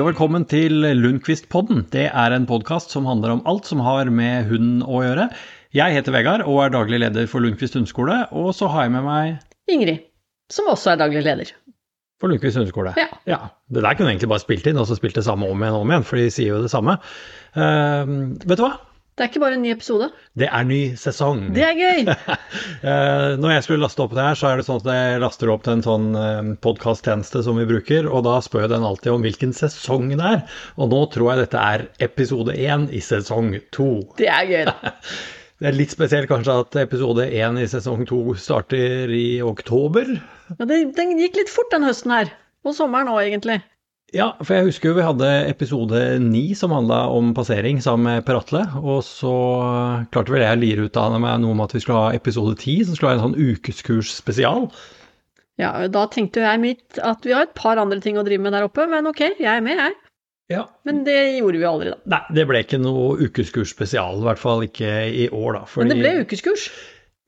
og velkommen til Lundqvist-podden. Det er en podkast som handler om alt som har med hund å gjøre. Jeg heter Vegard og er daglig leder for Lundqvist hundeskole, og så har jeg med meg Ingrid, som også er daglig leder. For Lundqvist hundeskole. Ja. Det der kunne egentlig bare spilt inn, og så spilt det samme om igjen og om igjen, for de sier jo det samme. Uh, vet du hva? Det er ikke bare en ny episode. Det er ny sesong. Det er gøy! uh, når jeg skulle laste opp det her, så er det sånn at jeg laster opp til en sånn uh, podkasttjeneste som vi bruker, og da spør den alltid om hvilken sesong det er. Og nå tror jeg dette er episode én i sesong to. Det er gøy, da. Det er litt spesielt kanskje at episode én i sesong to starter i oktober. Ja, det, Den gikk litt fort den høsten her. Og sommeren òg, egentlig. Ja, for jeg husker jo vi hadde episode ni som handla om passering sammen med Per Atle. Og så klarte vel jeg å lire ut av meg noe om at vi skulle ha episode ti, som skulle være en sånn ukeskurs spesial. Ja, da tenkte jeg mitt at vi har et par andre ting å drive med der oppe, men ok, jeg er med, jeg. Ja. Men det gjorde vi aldri, da. Nei, det ble ikke noe ukeskurs spesial, i hvert fall ikke i år, da. Fordi... Men det ble ukeskurs?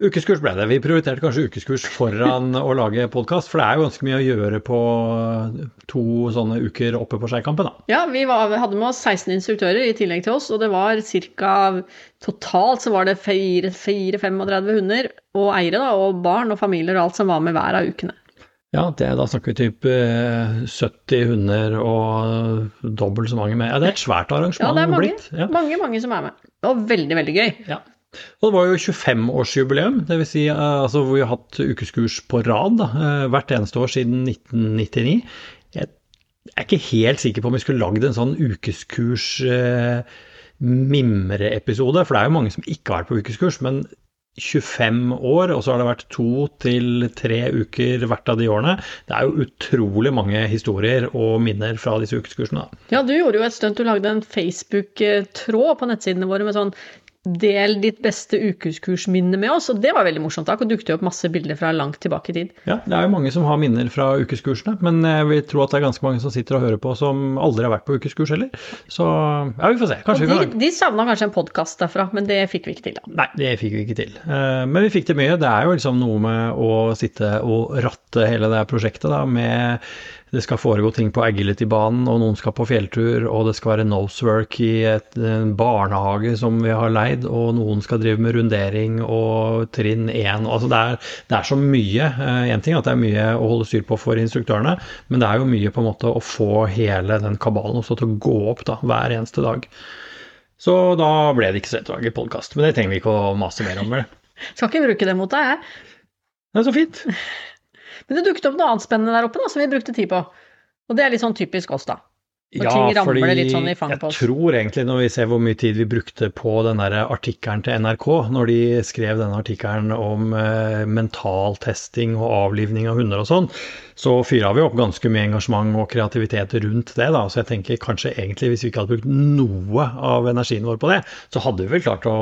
Ukeskurs ble det. Vi prioriterte kanskje ukeskurs foran å lage podkast, for det er jo ganske mye å gjøre på to sånne uker oppe på Skeikampen, da. Ja, vi, var, hadde med oss 16 instruktører i tillegg til oss, og det var ca. Totalt så var det 4-35 hunder og eiere, da, og barn og familier og alt som var med hver av ukene. Ja, det, da snakker vi typ 70 hunder og dobbelt så mange med. Ja, det er et svært arrangement. Ja, det er mange, blitt. Ja. mange, mange som er med. Og veldig, veldig gøy. Ja. Og det var jo 25-årsjubileum, dvs. Si, altså, hvor vi har hatt ukeskurs på rad da, hvert eneste år siden 1999. Jeg er ikke helt sikker på om vi skulle lagd en sånn ukeskurs eh, mimreepisode, for det er jo mange som ikke har vært på ukeskurs. men 25 år, og så har det vært to til tre uker hvert av de årene. Det er jo utrolig mange historier og minner fra disse ukeskursene. Ja, du gjorde jo et stunt. Du lagde en Facebook-tråd på nettsidene våre med sånn Del ditt beste ukeskursminne med oss, og det var veldig morsomt. Da dukket det opp masse bilder fra langt tilbake i tid. Ja, det er jo mange som har minner fra ukeskursene, men jeg vil tro at det er ganske mange som sitter og hører på som aldri har vært på ukeskurs heller. Så ja, vi får se. Kanskje og de, vi kan De savna kanskje en podkast derfra, men det fikk vi ikke til, da. Nei, det fikk vi ikke til. Men vi fikk til mye. Det er jo liksom noe med å sitte og ratte hele det prosjektet da, med det skal foregå ting på Agility-banen, og noen skal på fjelltur, og det skal være nosework i et, en barnehage som vi har leid, og noen skal drive med rundering og trinn én. Altså det, er, det er så mye. Én ting er at det er mye å holde styr på for instruktørene, men det er jo mye på en måte å få hele den kabalen også til å gå opp da, hver eneste dag. Så da ble det ikke så å lage podkast. Men det trenger vi ikke å mase mer om. Vel? Skal ikke bruke det mot deg, jeg. Det er så fint. Men det dukket opp noe annet spennende der oppe da, som vi brukte tid på. Og det er litt sånn typisk oss, da. Når ja, ting ramler fordi litt sånn i fang på oss. jeg tror egentlig, når vi ser hvor mye tid vi brukte på den artikkelen til NRK, når de skrev denne artikkelen om eh, mentaltesting og avlivning av hunder og sånn, så fyra vi opp ganske mye engasjement og kreativitet rundt det. da, Så jeg tenker kanskje egentlig hvis vi ikke hadde brukt noe av energien vår på det, så hadde vi vel klart å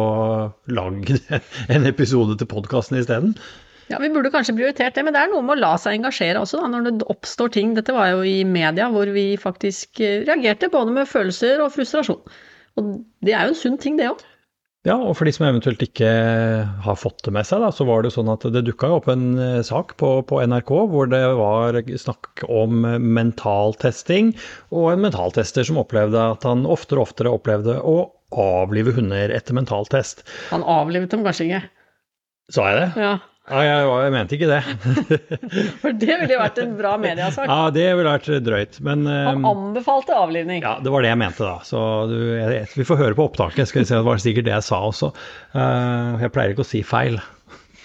lage en episode til podkasten isteden. Ja, Vi burde kanskje prioritert det, men det er noe med å la seg engasjere også, da, når det oppstår ting. Dette var jo i media hvor vi faktisk reagerte både med følelser og frustrasjon. Og det er jo en sunn ting, det òg. Ja, og for de som eventuelt ikke har fått det med seg, da, så var det sånn at det dukka opp en sak på, på, NRK hvor det var snakk om mentaltesting, og en mentaltester som opplevde at han oftere og oftere opplevde å avlive hunder etter mentaltest. Han avlivet dem kanskje ikke? Sa jeg det? Ja. Ja, jeg, jeg, mente ikke det. For det ville jo vært en bra mediesak. Ja, det ville vært drøyt, men Han anbefalte avlivning. Ja, det var det jeg mente, da. Så du, jeg, vi får høre på opptaket. Skal vi se, Det var sikkert det jeg sa også. Uh, jeg pleier ikke å si feil.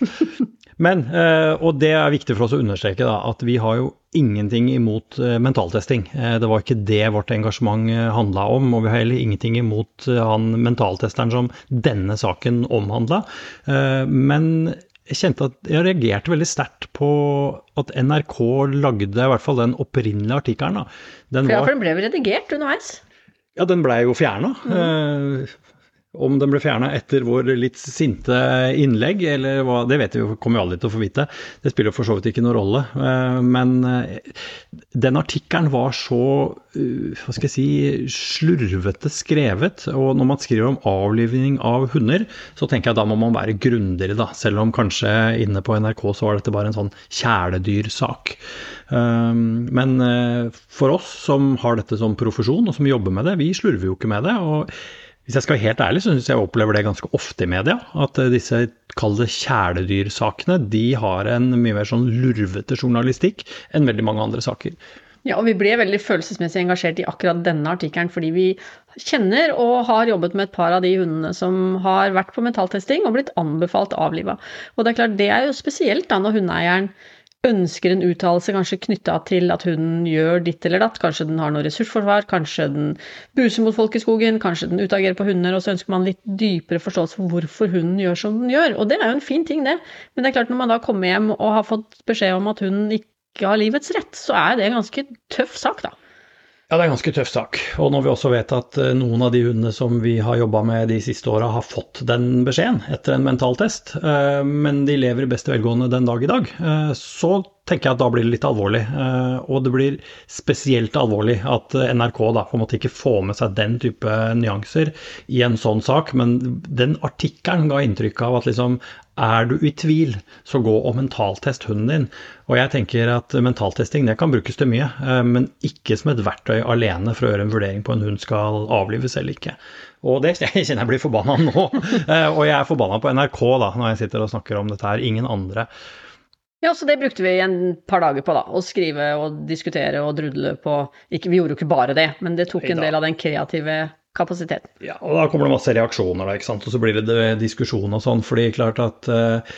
Men, uh, og det er viktig for oss å understreke, da, at vi har jo ingenting imot uh, mentaltesting. det var ikke det vårt engasjement handla om, og vi har heller ingenting imot han mentaltesteren som denne saken omhandla. men jeg kjente at jeg reagerte veldig sterkt på at NRK lagde i hvert fall den opprinnelige artikkelen. For, ja, for den ble jo redigert underveis? Ja, den blei jo fjerna. Mm. Om den ble fjerna etter vår litt sinte innlegg, eller hva, det vet vi jo, kommer vi aldri til å få vite. Det spiller for så vidt ikke noen rolle. Eh, men eh, den artikkelen var så, eh, hva skal jeg si, slurvete skrevet. Og når man skriver om avlivning av hunder, så tenker jeg da må man være grundigere, da. Selv om kanskje inne på NRK så var dette bare en sånn kjæledyrsak. Men for oss som har dette som profesjon, og som jobber med det, vi slurver jo ikke med det. og hvis jeg skal være helt ærlig, så syns jeg opplever det ganske ofte i media. At eh, disse kall kjæledyrsakene, de har en mye mer sånn lurvete journalistikk enn veldig mange andre saker. Ja, og vi ble veldig følelsesmessig engasjert i akkurat denne artikkelen, fordi vi kjenner og har jobbet med et par av de hundene som har vært på mentaltesting og blitt anbefalt avliva. Og det er klart, det er jo spesielt da når hundeeieren ønsker en uttalelse kanskje knytta til at hunden gjør ditt eller datt. Kanskje den har noe ressursforsvar, kanskje den buser mot folk i skogen, kanskje den utagerer på hunder, og så ønsker man litt dypere forståelse for hvorfor hunden gjør som den gjør. Og det er jo en fin ting, det. Men det er klart når man da kommer hjem og har fått beskjed om at hunden ikke har livets rett, så er det en ganske tøff sak, da. Ja, det er en ganske tøff sak. Og når vi også vet at eh, noen av de hundene som vi har jobba med de siste åra, har fått den beskjeden etter en mentaltest, eh, men de lever i beste velgående den dag i dag, eh, så tenker jeg at da blir det litt alvorlig. Og det blir spesielt alvorlig at NRK da på en måte ikke får med seg den type nyanser i en sånn sak. Men den artikkelen ga inntrykk av at liksom er du i tvil, så gå og mentaltest hunden din. Og jeg tenker at mentaltesting det kan brukes til mye, eh, men ikke som et verktøy alene for å gjøre en vurdering på en hund skal avlives eller ikke. Og det jeg kjenner jeg blir forbanna nå. Eh, og jeg er forbanna på NRK da, når jeg sitter og snakker om dette her. Ingen andre. Ja, så det brukte vi en par dager på, da. Å skrive og diskutere og drudle på ikke, Vi gjorde jo ikke bare det, men det tok en del av den kreative kapasiteten. Ja, og da kommer det masse reaksjoner, da, ikke sant. Og så blir det diskusjon og sånn. fordi klart at uh,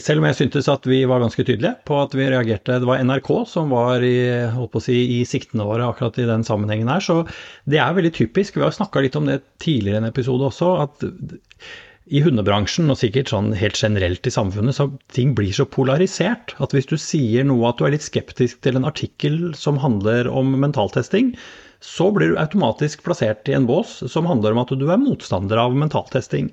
selv om jeg syntes at vi var ganske tydelige på at vi reagerte Det var NRK som var i, holdt på å si, i siktene våre akkurat i den sammenhengen her. Så det er veldig typisk. Vi har snakka litt om det tidligere i en episode også. at i hundebransjen, og sikkert sånn helt generelt i samfunnet, så ting blir så polarisert at hvis du sier noe at du er litt skeptisk til en artikkel som handler om mentaltesting, så blir du automatisk plassert i en bås som handler om at du er motstander av mentaltesting.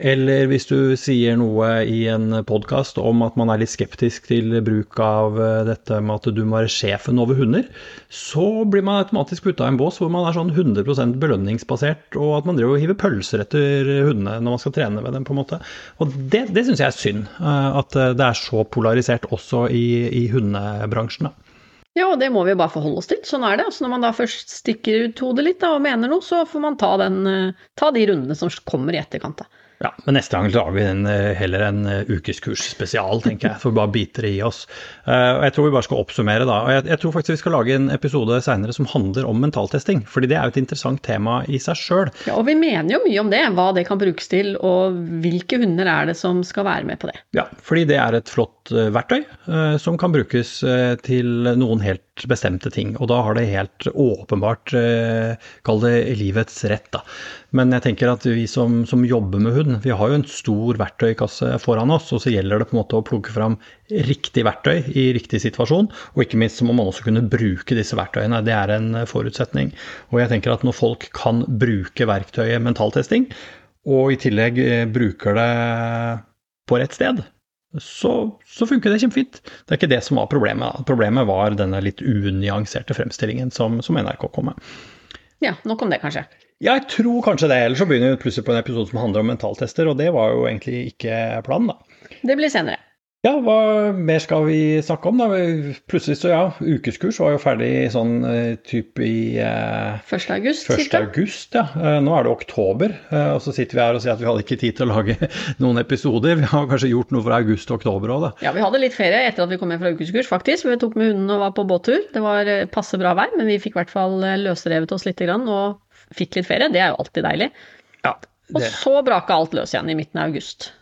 Eller hvis du sier noe i en podkast om at man er litt skeptisk til bruk av eh, dette med at du må være sjefen over hunder, så blir man automatisk putta i en bås hvor man er sånn 100% belønningsbasert, og at man driver og hiver pølser etter hundene når man skal trene med dem, på en måte. Og det, det syns jeg er synd, eh, at eh, det er så polarisert også i, i hundebransjen. da. Ja, og det må vi bare forholde oss til. Sånn er det. Altså når man da først stikker ut hodet litt da, og mener noe, så får man ta, den, eh, ta de rundene som kommer i etterkant. da. Ja, men neste gang lager vi en, eh, heller en eh, ukeskurs spesial, tenker jeg. For bare biter det i oss. Og jeg tror vi bare skal oppsummere da. Og jeg, jeg tror faktisk vi skal lage en episode seinere som handler om mentaltesting. Fordi det er jo et interessant tema i seg sjøl. Ja, og vi mener jo mye om det. Hva det kan brukes til, og hvilke hunder er det som skal være med på det. Ja, fordi det er et flott verktøy som kan brukes til noen helt bestemte ting. Og da har det helt åpenbart, eh, kall det livets rett, da. Men jeg tenker at vi som, som, jobber med hund, vi har jo en stor verktøykasse foran oss. Og så gjelder det på en måte å plukke fram riktig verktøy i riktig situasjon. Og ikke minst så må man også kunne bruke disse verktøyene. Det er en forutsetning. Og jeg tenker at når folk kan bruke verktøyet mentaltesting, og i tillegg eh, bruker det på rett sted, så, så, funker det kjempefint. Det er ikke det som var problemet. Problemet var denne litt unyanserte fremstillingen som, som NRK kom med. Ja, nok om det, kanskje. Ja, jeg tror kanskje det. Ellers så begynner vi plutselig på en episode som handler om mentaltester, og det var jo egentlig ikke planen, da. Det blir senere. Ja, hva mer skal vi snakke om, da? Plutselig så ja, ukeskurs var jo ferdig sånn uh, type i eh, 1. august, 1. august, ja. Uh, nå er det oktober, uh, og så sitter vi her og sier at vi hadde ikke tid til å lage noen episoder. Vi har kanskje gjort noe fra august og oktober òg, da. Ja, vi hadde litt ferie etter at vi kom hjem fra ukeskurs, faktisk. Vi tok med hunden og var på båttur. Det var passe bra vær, men vi fikk i hvert fall løsrevet oss litt grann, og fikk litt ferie. Det er jo alltid deilig. Ja, det... Og så braka alt løs igjen i midten av august.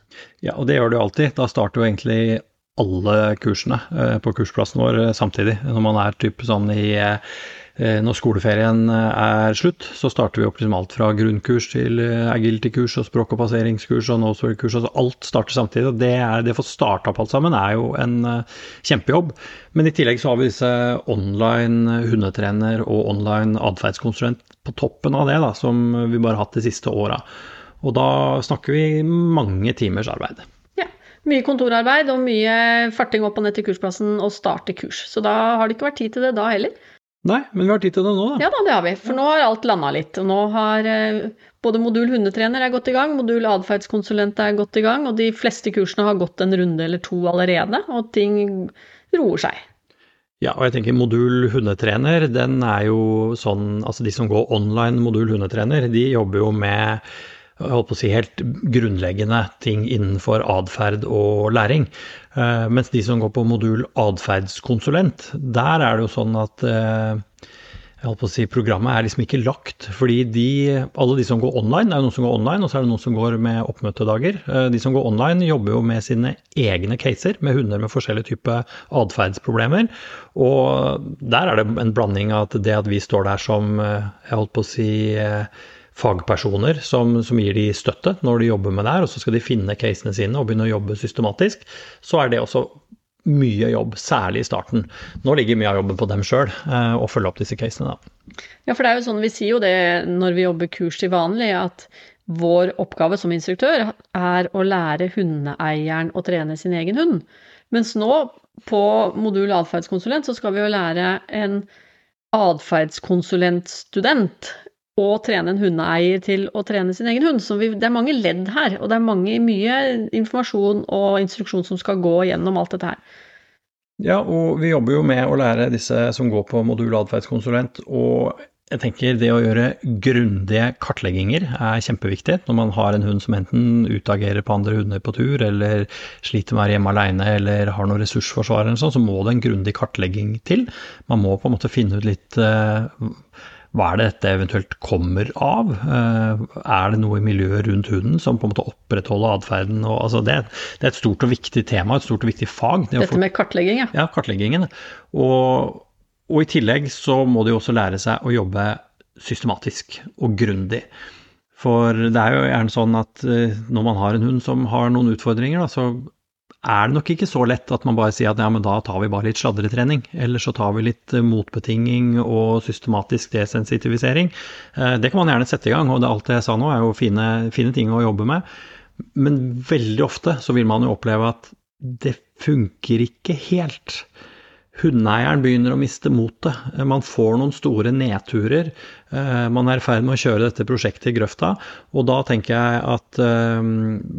Ja, og det gjør jo alltid. Da starter jo egentlig alle kursene eh, på kursplassen vår eh, samtidig. Når man er type sånn i eh, når skoleferien er slutt, så starter vi opp liksom alt fra grunnkurs til agility-kurs og språk- og passeringskurs og nosework-kurs. Altså alt starter samtidig. og Det, er, det å få starta opp alt sammen er jo en kjempejobb. Men i tillegg så har vi disse online hundetrener og online atferdskonsulent på toppen av det, da, som vi bare har hatt de siste åra. Og da snakker vi mange timers arbeid. Ja. Mye kontorarbeid og mye farting opp og ned til kursplassen og starte kurs. Så da har det ikke vært tid til det da heller. Nei, men vi har tid til det nå, da. Ja da, det har vi. For nå har alt landa litt. Nå har eh, både modul hundetrener er godt i gang, modul atferdskonsulent er godt i gang, og de fleste kursene har gått en runde eller to allerede, og ting roer seg. Ja, og jeg tenker modul hundetrener, den er jo sånn Altså de som går online modul hundetrener, de jobber jo med jeg holdt på å si, helt grunnleggende ting innenfor atferd og læring. Uh, mens de som går på modul atferdskonsulent, der er det jo sånn at uh, jeg holdt på å si, Programmet er liksom ikke lagt. fordi de, alle de som går online, det er jo noen som går online, og så er det noen som går med oppmøtedager. Uh, de som går online, jobber jo med sine egne caser, med hunder med forskjellige typer atferdsproblemer. Og der er det en blanding av at det at vi står der som jeg holdt på å si fagpersoner som, som, gir de støtte når de jobber med det her, og så skal de finne casene sine og begynne å jobbe systematisk, så er det også mye jobb, særlig i starten. Nå ligger mye av jobben på dem sjøl, eh, å følge opp disse casene. Da. Ja, for det er jo sånn vi sier jo det når vi jobber kurs til vanlig, at vår oppgave som instruktør er å lære hundeeieren å trene sin egen hund. Mens nå, på modul atferdskonsulent, så skal vi jo lære en atferdskonsulentstudent og trene en hundeeier til å trene sin egen hund. Så vi, det er mange ledd her, og det er mange, mye informasjon og instruksjon som skal gå gjennom alt dette her. Ja, og vi jobber jo med å lære disse som går på modul atferdskonsulent, og jeg tenker det å gjøre grundige kartlegginger er kjempeviktig når man har en hund som enten utagerer på andre hunder på tur, eller sliter med å være hjemme alene, eller har noe ressursforsvar eller sånn, så må det en grundig kartlegging til. Man må på en måte finne ut litt uh, hva er det dette eventuelt kommer av? Eh, er det noe i miljøet rundt hunden som på en måte opprettholder atferden? Altså det, det, er et stort og viktig tema, et stort og viktig fag. Det dette med kartlegging, ja. Ja, kartleggingen. Og, og, i tillegg så må de også lære seg å jobbe systematisk og grundig. For det er jo gjerne sånn at eh, når man har en hund som har noen utfordringer, da, så er det nok ikke så lett at man bare sier at ja, men da tar vi bare litt sladretrening. Eller så tar vi litt eh, motbetinging og systematisk desensitivisering. Eh, det kan man gjerne sette i gang, og alt det jeg sa nå er jo fine, fine ting å jobbe med. Men veldig ofte så vil man jo oppleve at det funker ikke helt. Hundeeieren begynner å miste motet. Man får noen store nedturer. Eh, man er i ferd med å kjøre dette prosjektet i grøfta, og da tenker jeg at eh,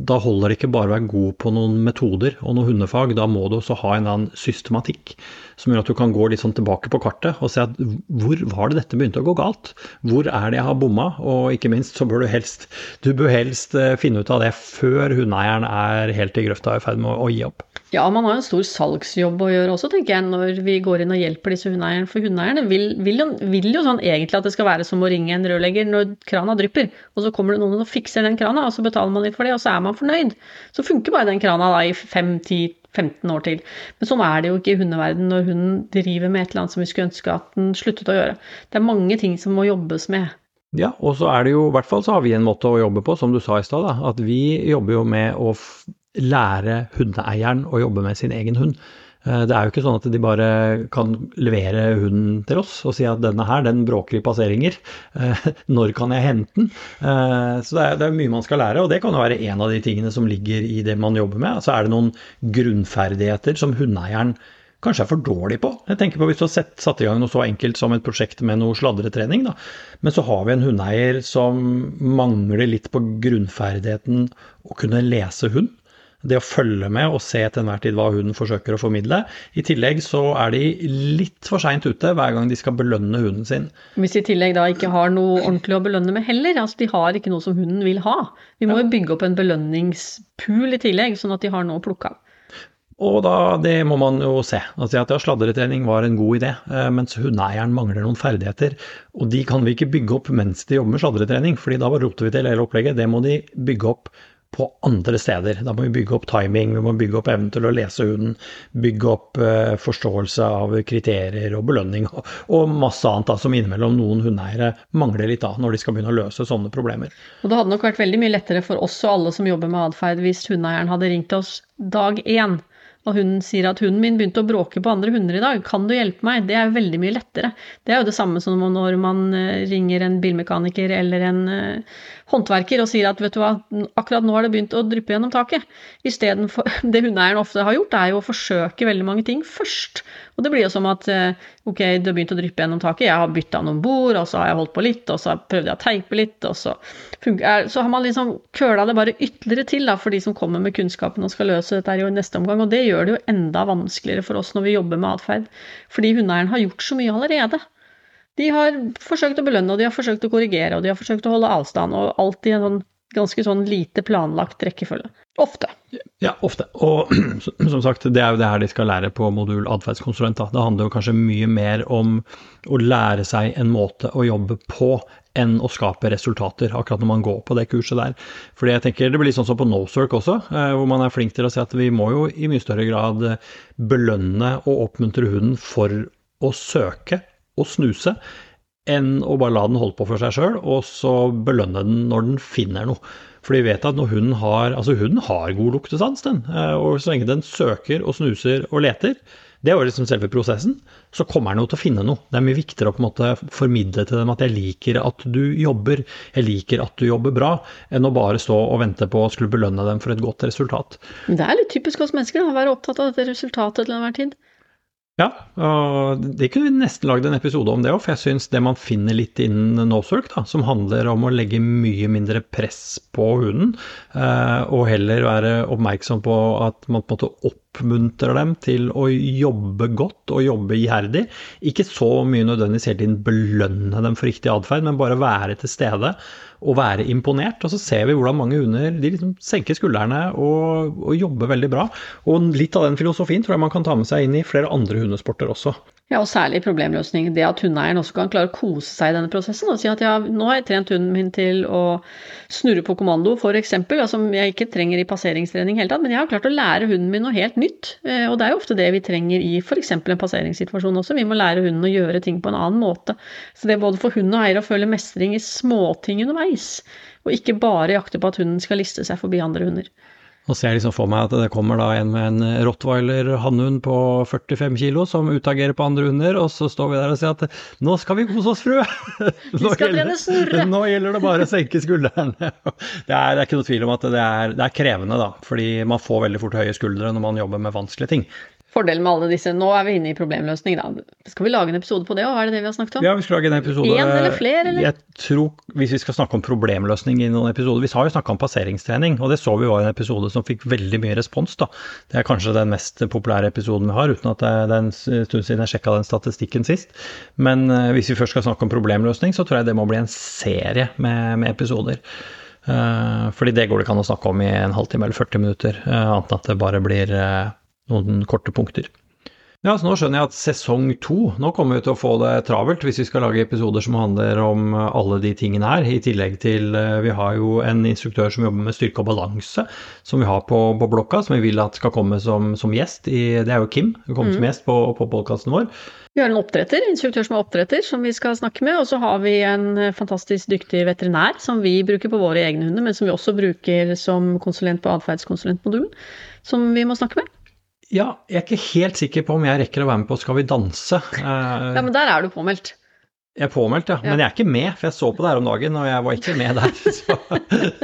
da holder det ikke bare å være god på noen metoder og noe hundefag, da må du også ha en annen systematikk som gjør at du kan gå litt sånn tilbake på kartet og se at hvor var det dette begynte å gå galt? Hvor er det jeg har bomma? Og ikke minst så bør du helst, du bør helst eh, finne ut av det før hundeeieren er helt i grøfta og i ferd med å gi opp. Ja, man har en stor salgsjobb å gjøre også, tenker jeg, når vi går inn og hjelper disse hundeeierne. For hundeeierne vil, vil, vil, jo, sånn egentlig at det skal være som å ringe en rørlegger når krana drypper, og så kommer det noen og fikser den krana, og så betaler man litt for det, og så er man fornøyd. Så funker bare den krana da i 5-10-15 år til. Men sånn er det jo ikke i hundeverden når hunden driver med et eller annet som vi skulle ønske at den sluttet å gjøre. Det er mange ting som må jobbes med. Ja, og så er det jo, i hvert fall så har vi en måte å jobbe på, som du sa i stad, at vi jobber jo med å lære hundeeieren å jobbe med sin egen hund. Eh, det er jo ikke sånn at de bare kan levere hunden til oss og si at denne her, den bråker i passeringer. Eh, når kan jeg hente den? Eh, så det er, mye man skal lære, og det kan jo være en av de tingene som ligger i det man jobber med. Så er det noen grunnferdigheter som hundeeieren kanskje er for dårlig på. Jeg tenker på Hvis du har sett, satt i gang noe så enkelt som et prosjekt med noe sladretrening, da. men så har vi en hundeeier som mangler litt på grunnferdigheten å kunne lese hund det å følge med og se til enhver tid hva hunden forsøker å formidle. I tillegg så er de litt for seint ute hver gang de skal belønne hunden sin. Hvis de i tillegg da ikke har noe ordentlig å belønne med heller, altså de har ikke noe som hunden vil ha. Vi må jo bygge opp en belønningspool i tillegg, sånn at de har noe å plukke av. Og da, det må man jo se. Altså at ja, Sladretrening var en god idé, eh, mens hundeeieren mangler noen ferdigheter. Og de kan vi ikke bygge opp mens de jobber med sladretrening, fordi da roter vi til hele opplegget. Det må de bygge opp på andre steder. Da må vi bygge opp timing, vi må bygge opp evnen til å lese hunden, bygge opp uh, forståelse av kriterier og belønning og, og masse annet da, som innimellom noen hundeeiere mangler litt da, når de skal begynne å løse sånne problemer. Og Det hadde nok vært veldig mye lettere for oss og alle som jobber med atferd hvis hundeeieren hadde ringt oss dag én og hun sier at hunden min begynte å bråke på andre hunder i dag, kan du hjelpe meg? Det er veldig mye lettere. Det er jo det samme som når man eh, ringer en bilmekaniker eller en uh, håndverker og sier at vet du hva, akkurat nå har det begynt å dryppe gjennom taket. Istedenfor Det hundeeieren ofte har gjort, er jo å forsøke veldig mange ting først. Og det blir jo som at uh, ok, det har begynt å dryppe gjennom taket, jeg har bytta noen bord, og så har jeg holdt på litt, og så prøvde jeg å teipe litt, og så funker, Så har man liksom køla det bare ytterligere til da, for de som kommer med kunnskapen og skal løse dette i neste omgang. og det gjør det jo enda vanskeligere for oss når vi jobber med atferd. Fordi hundeeieren har gjort så mye allerede. De har forsøkt å belønne, og de har forsøkt å korrigere, og de har forsøkt å holde avstand, og alltid en sånn ganske sånn lite planlagt rekkefølge. Ofte. Ja, ofte. Og som sagt, det er jo det her de skal lære på modul atferdskonsulent. Det handler jo kanskje mye mer om å lære seg en måte å jobbe på enn å skape resultater, akkurat når man går på det kurset der. Fordi jeg tenker Det blir sånn som på Nosework også, eh, hvor man er flink til å si at vi må jo i mye større grad belønne og oppmuntre hunden for å søke og snuse, enn å bare la den holde på for seg sjøl, og så belønne den når den finner noe. For vi vet at når hunden har altså hunden har god luktesans, den. Eh, og så lenge den søker og snuser og leter, det jo liksom selve prosessen, så kommer den jo til å finne noe. Det er mye viktigere å på en måte formidle til dem at jeg liker at du jobber, jeg liker at du jobber bra, enn å bare stå og vente på å skulle belønne dem for et godt resultat. Det er litt typisk oss mennesker å være opptatt av dette resultatet til enhver tid. Ja, og det kunne vi nesten lagd en episode om det òg, for jeg syns det man finner litt innen Nosework, da, som handler om å legge mye mindre press på hunden, eh, og heller være oppmerksom på at man på en måte oppmuntrer dem til å jobbe godt og jobbe iherdig. Ikke så mye nødvendigvis hele tiden belønne dem for riktig atferd, men bare være til stede og være imponert. Og så ser vi hvordan mange hunder de liksom senker skuldrene og, og, jobber veldig bra. Og litt av den filosofien tror jeg man kan ta med seg inn i flere andre hundesporter også. Ja, og særlig problemløsning. Det at hundeeieren også kan klare å kose seg i denne prosessen og si at ja, nå har jeg trent hunden min til å snurre på kommando, f.eks., altså, jeg ikke trenger i passeringstrening i hele tatt, men jeg har klart å lære hunden min noe helt nytt. Eh, og det er jo ofte det vi trenger i f.eks. en passeringssituasjon også. Vi må lære hunden å gjøre ting på en annen måte. Så det er både for hund og eier å føle mestring i småting underveis, og ikke bare jakte på at hunden skal liste seg forbi andre hunder. Nå ser jeg liksom for meg at det kommer da en med en rottweiler hannhund på 45 kilo som utagerer på andre hunder, og så står vi der og sier at nå skal vi kose oss, frue! Nå, gjelder, nå gjelder det bare å senke skuldrene. Det er, det er, ikke noe tvil om at det er, det er krevende, da, fordi man får veldig fort høye skuldre når man jobber med vanskelige ting. Fordelen med alle disse Nå er vi inne i problemløsning, da. Skal vi lage en episode på det òg? Er det det vi har snakket om? Ja, vi skal lage en episode. En eller flere, eller? Jeg tror, Hvis vi skal snakke om problemløsning i noen episoder Vi har jo snakka om passeringstrening, og det så vi var en episode som fikk veldig mye respons, da. Det er kanskje den mest populære episoden vi har, uten at det er en stund siden jeg sjekka den statistikken sist. Men uh, hvis vi først skal snakke om problemløsning, så tror jeg det må bli en serie med, med episoder. Uh, fordi det går det ikke an å snakke om i en halvtime eller 40 minutter, uh, annet enn at det bare blir noen korte punkter. Ja, så Nå skjønner jeg at sesong to Nå kommer vi til å få det travelt hvis vi skal lage episoder som handler om alle de tingene her. I tillegg til eh, Vi har jo en instruktør som jobber med styrke og balanse, som vi har på, på blokka, som vi vil at skal komme som, som gjest. I, det er jo Kim som kommer mm. som gjest på, på podkasten vår. Vi har en oppdretter, instruktør som er oppdretter, som vi skal snakke med. Og så har vi en fantastisk dyktig veterinær som vi bruker på våre egne hunder, men som vi også bruker som konsulent på atferdskonsulentmodulen, som vi må snakke med. Ja, jeg er ikke helt sikker på om jeg rekker å være med på Skal vi danse. Eh, ja, men der er du påmeldt. Jeg er påmeldt, ja. Men jeg er ikke med, for jeg så på det her om dagen, og jeg var ikke med der.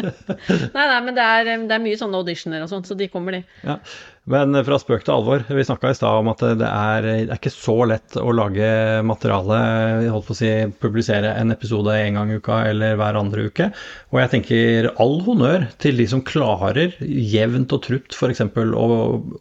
nei, nei, men det er, det er, mye sånne auditioner og sånt, så de kommer, de. Ja. Men fra spøk til alvor. Vi snakka i stad om at det er, det er, ikke så lett å lage materiale, holdt på å si, publisere en episode en gang i uka eller hver andre uke. Og jeg tenker all honnør til de som klarer jevnt og trutt f.eks. Å,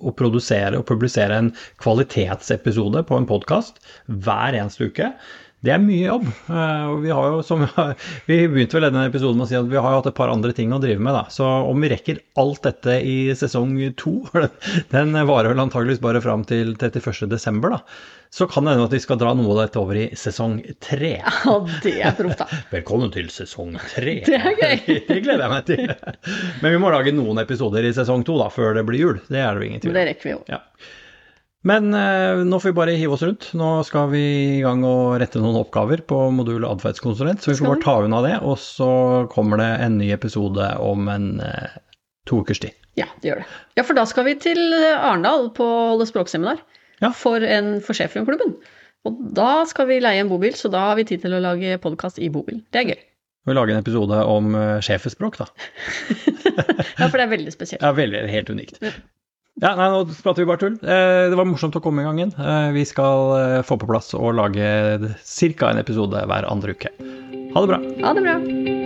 å produsere og publisere en kvalitetsepisode på en podkast hver eneste uke. Det er mye jobb. og vi, har jo, som, vi begynte vel denne episoden med å si at vi har hatt et par andre ting å drive med. Da. Så om vi rekker alt dette i sesong to, den varer vel antageligvis bare fram til 31.12., da. Så kan det hende at vi skal dra noe av dette over i sesong tre. Ja, det er proft, da. Velkommen til sesong tre. Det er gøy. Det gleder jeg meg til. Men vi må lage noen episoder i sesong to da, før det blir jul. Det er det jo ingen tvil om. Det rekker vi jo. Ja. Men eh, nå får vi bare hive oss rundt. Nå skal vi i gang og rette noen oppgaver på modul atferdskonsulent, så vi får bare ta unna det. Og så kommer det en ny episode om en eh, to ukers tid. Ja, det gjør det. Ja, for da skal vi til Arendal på holde språkseminar Ja. for, en- for Schæferklubben. Og da skal vi leie en bobil, så da har vi tid til å lage podkast i bobil. Det er gøy. Vi lager en episode om uh, sjefespråk, da. Ja, for det er veldig spesielt. Ja, veldig, helt unikt. Ja, nei, nå prater vi bare tull. Eh, det var morsomt å komme i gang igjen. Eh, vi skal eh, få på plass og lage ca. en episode hver andre uke. Ha det bra. Ha det bra.